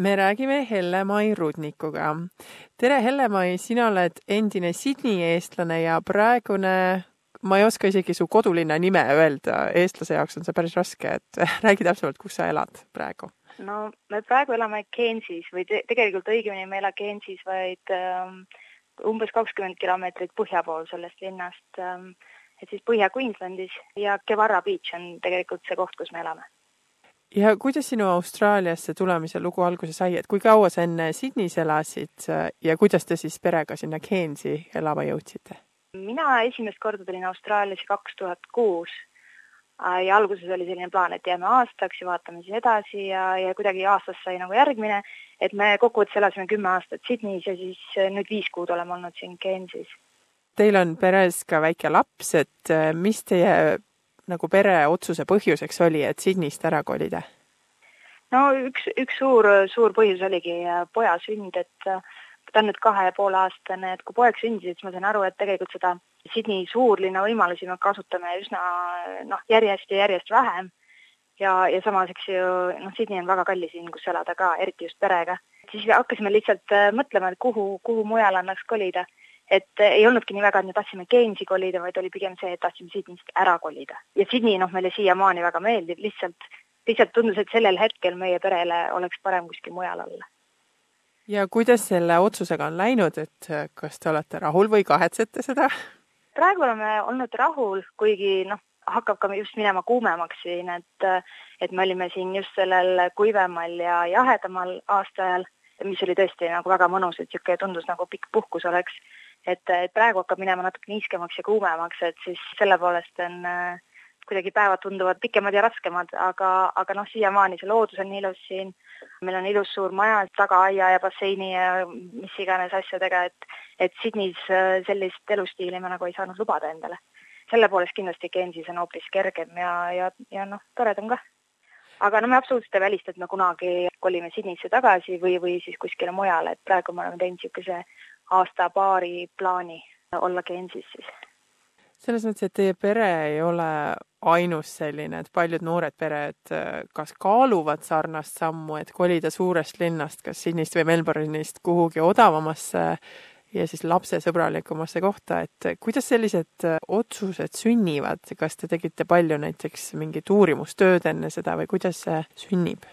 me räägime Helle-Mai Rudnikuga. tere, Helle-Mai, sina oled endine Sydney eestlane ja praegune, ma ei oska isegi su kodulinna nime öelda, eestlase jaoks on see päris raske, et räägi täpsemalt, kus sa elad praegu? no me praegu elame Cairnsis või te tegelikult õigemini me ei ela Cairnsis, vaid ähm, umbes kakskümmend kilomeetrit põhja pool sellest linnast ähm,, et siis Põhja-Queenslandis ja Kevara Beach on tegelikult see koht, kus me elame ja kuidas sinu Austraaliasse tulemise lugu alguse sai, et kui kaua sa enne Sydneys elasid ja kuidas te siis perega sinna Cairnsi elama jõudsite? mina esimest korda tulin Austraaliasse kaks tuhat kuus ja alguses oli selline plaan, et jääme aastaks ja vaatame siis edasi ja, ja kuidagi aastast sai nagu järgmine, et me kokkuvõttes elasime kümme aastat Sydneys ja siis nüüd viis kuud oleme olnud siin Cairnsis. Teil on peres ka väike laps, et mis teie nagu pere otsuse põhjuseks oli, et Sydneyst ära kolida? no üks, üks suur, suur põhjus oligi äh, poja sünd, et äh, ta on nüüd kahe ja poole aastane, et kui poeg sündis, siis ma sain aru, et tegelikult seda Sydney suurlinna võimalusi me kasutame üsna noh, järjest ja järjest vähem. ja, ja samas, eks ju, noh, Sydney on väga kallis linn, kus elada ka, eriti just perega. siis hakkasime lihtsalt äh, mõtlema, et kuhu, kuhu mujale annaks kolida et ei olnudki nii väga, et me tahtsime Keynesi kolida, vaid oli pigem see, et tahtsime Sydneyst ära kolida. ja Sydney, noh, meile siiamaani väga meeldib, lihtsalt, lihtsalt tundus, et sellel hetkel meie perele oleks parem kuskil mujal olla. ja kuidas selle otsusega on läinud, et kas te olete rahul või kahetsete seda? praegu oleme olnud rahul, kuigi noh, hakkab ka just minema kuumemaks siin, et et me olime siin just sellel kuivemal ja jahedamal aastaajal, mis oli tõesti nagu väga mõnus, et niisugune tundus nagu pikk puhkus oleks et, et praegu hakkab minema natuke niiskemaks ja kuumemaks, et siis selle poolest on äh, kuidagi päevad tunduvad pikemad ja raskemad, aga, aga noh, siiamaani see loodus on ilus siin, meil on ilus suur maja, tagaaia ja basseini ja mis iganes asjadega, et et Sydneys äh, sellist elustiili me nagu ei saanud lubada endale. selle poolest kindlasti Gensis on hoopis kergem ja, ja, ja noh, toredam ka. aga no me absoluutselt ei välista, et me kunagi kolime Sydneysse tagasi või, või siis kuskile mujale, et praegu me oleme teinud niisuguse aasta-paari plaani olla Gensis siis. selles mõttes, et teie pere ei ole ainus selline, et paljud noored pered äh, kas kaaluvad sarnast sammu, et kolida suurest linnast, kas Sydneyst või Melbourne'ist kuhugi odavamasse ja siis lapsesõbralikumasse kohta, et kuidas sellised äh, otsused sünnivad, kas te tegite palju näiteks mingit uurimustööd enne seda või kuidas see sünnib?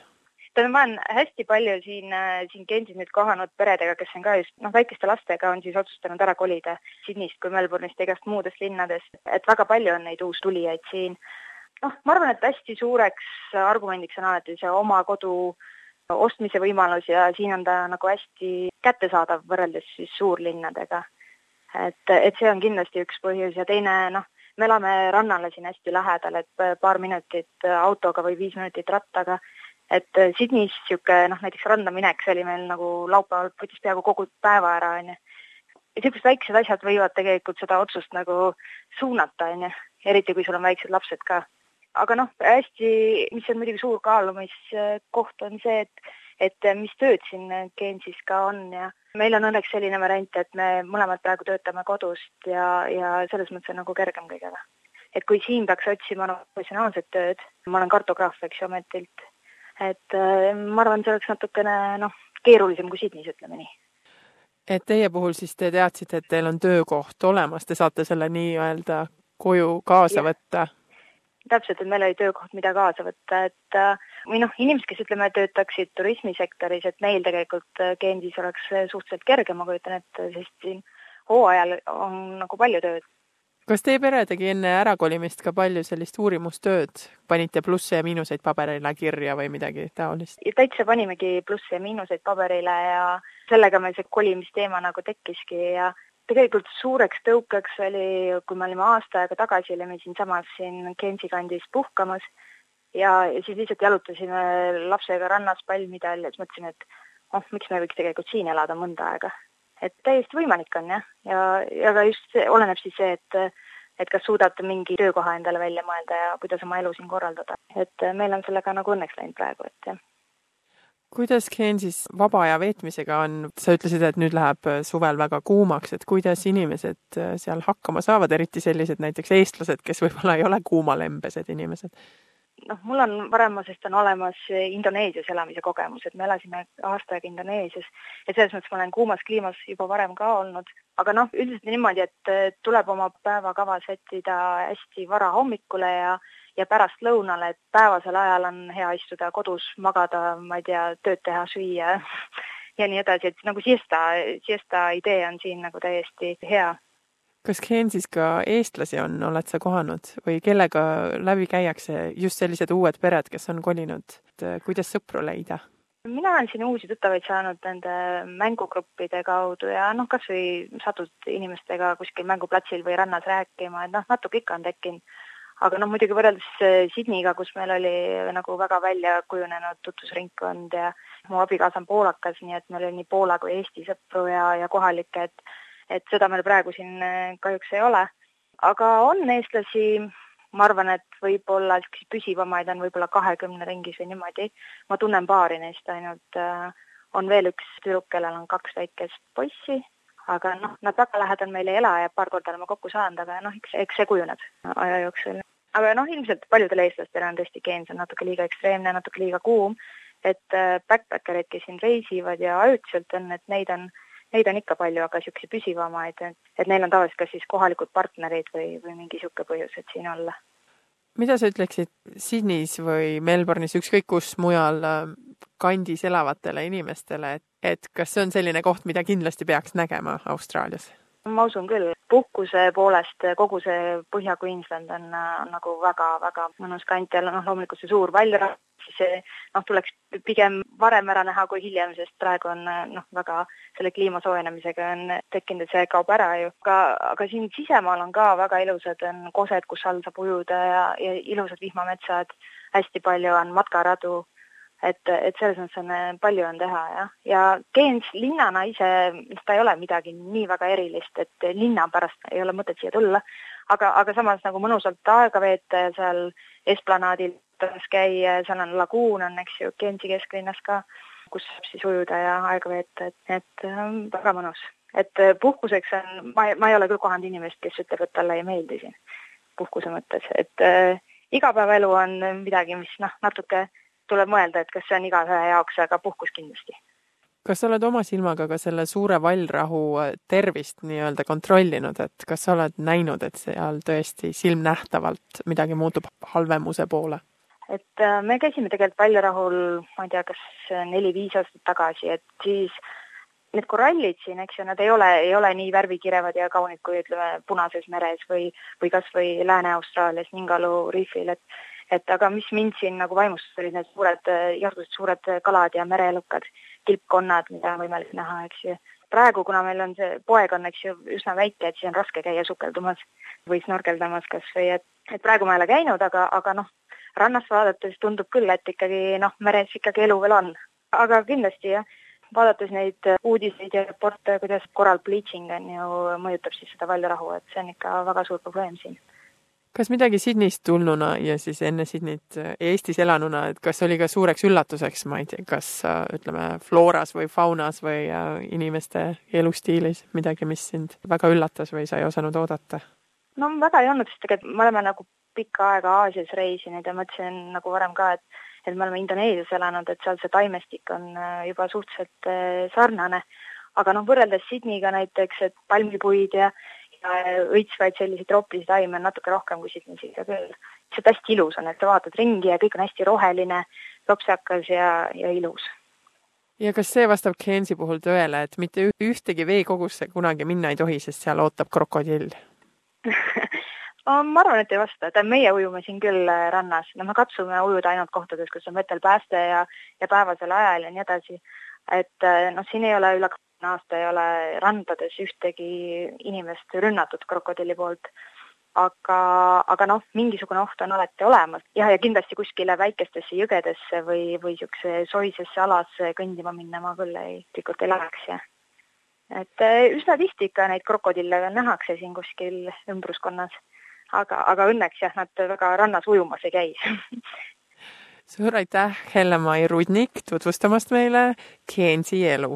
Tähendab, ma olen hästi palju siin, äh, siin Gensis nüüd kohanud peredega, kes on ka just noh, väikeste lastega on siis otsustanud ära kolida Sydneyst kui Melbourne'ist ja igast muudest linnadest, et väga palju on neid uustulijaid siin. noh, ma arvan, et hästi suureks argumendiks on alati see oma kodu ostmise võimalus ja siin on ta nagu hästi kättesaadav võrreldes siis suurlinnadega. et, et see on kindlasti üks põhjus ja teine noh, me elame rannale siin hästi lähedal, et paar minutit autoga või viis minutit rattaga et äh, Sydneys niisugune noh, näiteks randa minek, see oli meil nagu laupäeval, võttis peaaegu kogu päeva ära, on ju. ja niisugused väiksed asjad võivad tegelikult seda otsust nagu suunata, on ju, eriti kui sul on väiksed lapsed ka. aga noh, hästi, mis on muidugi suur kaalumiskoht, on see, et et mis tööd siin Gensis ka on ja meil on õnneks selline variant, et me mõlemad praegu töötame kodust ja, ja selles mõttes on nagu kergem kõigega. et kui siin peaks otsima no, professionaalset tööd, ma olen kartograaf, eks ju, ametilt et äh, ma arvan, see oleks natukene noh, keerulisem kui Sydneys, ütleme nii. et teie puhul siis te teadsite, et teil on töökoht olemas, te saate selle nii-öelda koju kaasa ja. võtta? täpselt, et meil oli töökoht, mida kaasa võtta, et äh, või noh, inimesed, kes ütleme, töötaksid turismisektoris, et neil tegelikult Gensis oleks suhteliselt kerge, ma kujutan ette, sest siin hooajal on nagu palju tööd kas teie pere tegi enne ärakolimist ka palju sellist uurimustööd, panite plusse ja miinuseid paberile kirja või midagi taolist? täitsa panimegi plusse ja miinuseid paberile ja sellega meil see kolimisteema nagu tekkiski ja tegelikult suureks tõukeks oli, kui me olime aasta aega tagasi, olime siinsamas siin Gensi kandis puhkamas ja, ja siis lihtsalt jalutasime lapsega rannas palmide all ja siis mõtlesime, et oh, miks me võiks tegelikult siin elada mõnda aega et täiesti võimalik on jah, ja, ja ka just see, oleneb siis see, et et kas suudad mingi töökoha endale välja mõelda ja kuidas oma elu siin korraldada. et meil on sellega nagu õnneks läinud praegu, et jah. kuidas Gensis vaba aja veetmisega on, sa ütlesid, et nüüd läheb suvel väga kuumaks, et kuidas inimesed seal hakkama saavad, eriti sellised näiteks eestlased, kes võib-olla ei ole kuumalembesed inimesed? Noh, mul on varamusest on olemas Indoneesias elamise kogemus, et me elasime aasta aega Indoneesias. Ja selles mõttes ma olen kuumas kliimas juba varem ka olnud, aga noh, üldiselt niimoodi, et tuleb oma päevakava sättida hästi vara hommikule ja ja pärastlõunale, et päevasel ajal on hea istuda kodus, magada, ma ei tea, tööd teha, süüa ja nii edasi, et nagu siesta, siesta idee on siin nagu täiesti hea kas Gensis ka eestlasi on, oled sa kohanud või kellega läbi käiakse, just sellised uued pered, kes on kolinud, et äh, kuidas sõpru leida? mina olen siin uusi tuttavaid saanud nende mängugruppide kaudu ja noh, kas või satud inimestega kuskil mänguplatsil või rannas rääkima, et noh, natuke ikka on tekkinud. aga noh, muidugi võrreldes äh, Sydneyga, kus meil oli nagu väga välja kujunenud tutvusringkond ja mu abikaasa on poolakas, nii et meil oli nii Poola kui Eesti sõpru ja, ja kohalikke, et et seda meil praegu siin äh, kahjuks ei ole. aga on eestlasi, ma arvan, et võib-olla püsivamaid on võib-olla kahekümne ringis või niimoodi. ma tunnen paari neist ainult, äh, on veel üks tüdruk, kellel on kaks väikest poissi, aga noh, nad väga lähedal meil ei ela ja paar korda oleme kokku saanud, aga noh, eks, eks see kujuneb aja jooksul. aga noh, ilmselt paljudel eestlastel on tõesti geens on natuke liiga ekstreemne, natuke liiga kuum, et äh, backpackereid, kes siin reisivad ja ajutiselt on, et neid on neid on ikka palju, aga niisuguseid püsivamaid, et, et neil on tavaliselt kas siis kohalikud partnerid või, või mingi niisugune põhjus, et siin olla. mida sa ütleksid Sydneys või Melbourne'is, ükskõik kus mujal äh, kandis elavatele inimestele, et, et kas see on selline koht, mida kindlasti peaks nägema Austraalias? ma usun küll, puhkuse poolest kogu see Põhja-Queensland on, on nagu väga-väga mõnus kant ja noh, loomulikult see suur Valra siis see noh, tuleks pigem varem ära näha kui hiljem, sest praegu on noh, väga selle kliima soojenemisega on tekkinud, et see kaob ära ju. aga, aga siin sisemaal on ka väga ilusad, on kosed, kus all saab ujuda ja, ja ilusad vihmametsad, hästi palju on matkaradu et, et selles mõttes on palju on teha jah, ja Keens linnana ise, ta ei ole midagi nii väga erilist, et linna pärast ei ole mõtet siia tulla, aga, aga samas nagu mõnusalt aega veeta seal esplanaadil käia, seal on laguun on, eks ju, Gensi kesklinnas ka, kus saab siis ujuda ja aega veeta, et, et ähm, väga mõnus. et äh, puhkuseks on, ma, ma ei ole küll kohanud inimest, kes ütleb, et talle ei meeldi siin puhkuse mõttes, et äh, igapäevaelu on midagi, mis noh, natuke tuleb mõelda, et kas see on igaühe jaoks, aga puhkus kindlasti kas sa oled oma silmaga ka selle suure vallrahu äh, tervist nii-öelda kontrollinud, et kas sa oled näinud, et seal tõesti silmnähtavalt midagi muutub halvemuse poole? et äh, me käisime tegelikult Väljärahul, ma ei tea, kas neli-viis aastat tagasi, et siis need korallid siin, eks ju, nad ei ole, ei ole nii värvikirevad ja kaunid kui ütleme Punases meres või, või kas või Lääne-Austraalias Ningalu riifil, et et aga mis mind siin nagu vaimustas, olid need suured, igasugused suured kalad ja mereelukad, kilpkonnad, mida on võimalik näha, eks ju. praegu, kuna meil on see poeg on, eks ju, üsna väike, et siis on raske käia sukeldumas või snorkeldamas kas või et, et praegu ma ei ole käinud, aga, aga noh, rannast vaadates tundub küll, et ikkagi noh, meres ikkagi elu veel on. aga kindlasti jah, vaadates neid uudiseid ja raporte, kuidas coral bleaching on ju, mõjutab siis seda väljarahu, et see on ikka väga suur probleem siin kas midagi Sydneyst tulnuna ja siis enne Sydneyt Eestis elanuna, et kas oli ka suureks üllatuseks, ma ei tea, kas ütleme, flooras või faunas või inimeste elustiilis midagi, mis sind väga üllatas või sa ei osanud oodata? no väga ei olnud, sest tegelikult me oleme nagu pikka aega Aasias reisinud ja mõtlesin nagu varem ka, et et me oleme Indoneesias elanud, et seal see taimestik on äh, juba suhteliselt äh, sarnane. aga noh, võrreldes Sydneyga näiteks, et palmipuid ja ja õitsvaid selliseid troopilisi taimi on natuke rohkem kui Sydneys ikka küll. lihtsalt hästi ilus on, et sa vaatad ringi ja kõik on hästi roheline, lopsakas ja, ja ilus ja kas see vastab Gensi puhul tõele, et mitte ühtegi veekogusse kunagi minna ei tohi, sest seal ootab krokodill ma arvan, et ei vasta, et meie ujume siin küll äh, rannas, no me katsume ujuda ainult kohtades, kus on vetel pääste ja, ja päevasel ajal ja nii edasi. et äh, noh, siin ei ole üle aasta ei ole randades ühtegi inimest rünnatud krokodilli poolt. aga, aga noh, mingisugune oht on alati olemas. Ja, ja kindlasti kuskile väikestesse jõgedesse või, või niisuguse soisesse alasse kõndima minna ma küll ei, tegelikult ei läheks ja et äh, üsna tihti ikka neid krokodille veel nähakse siin kuskil ümbruskonnas. Aga, aga õnneks jah, nad väga rannas ujumas ei käi. Suur aitäh, Helle-Mai Rudnik tutvustamast meile Gensi elu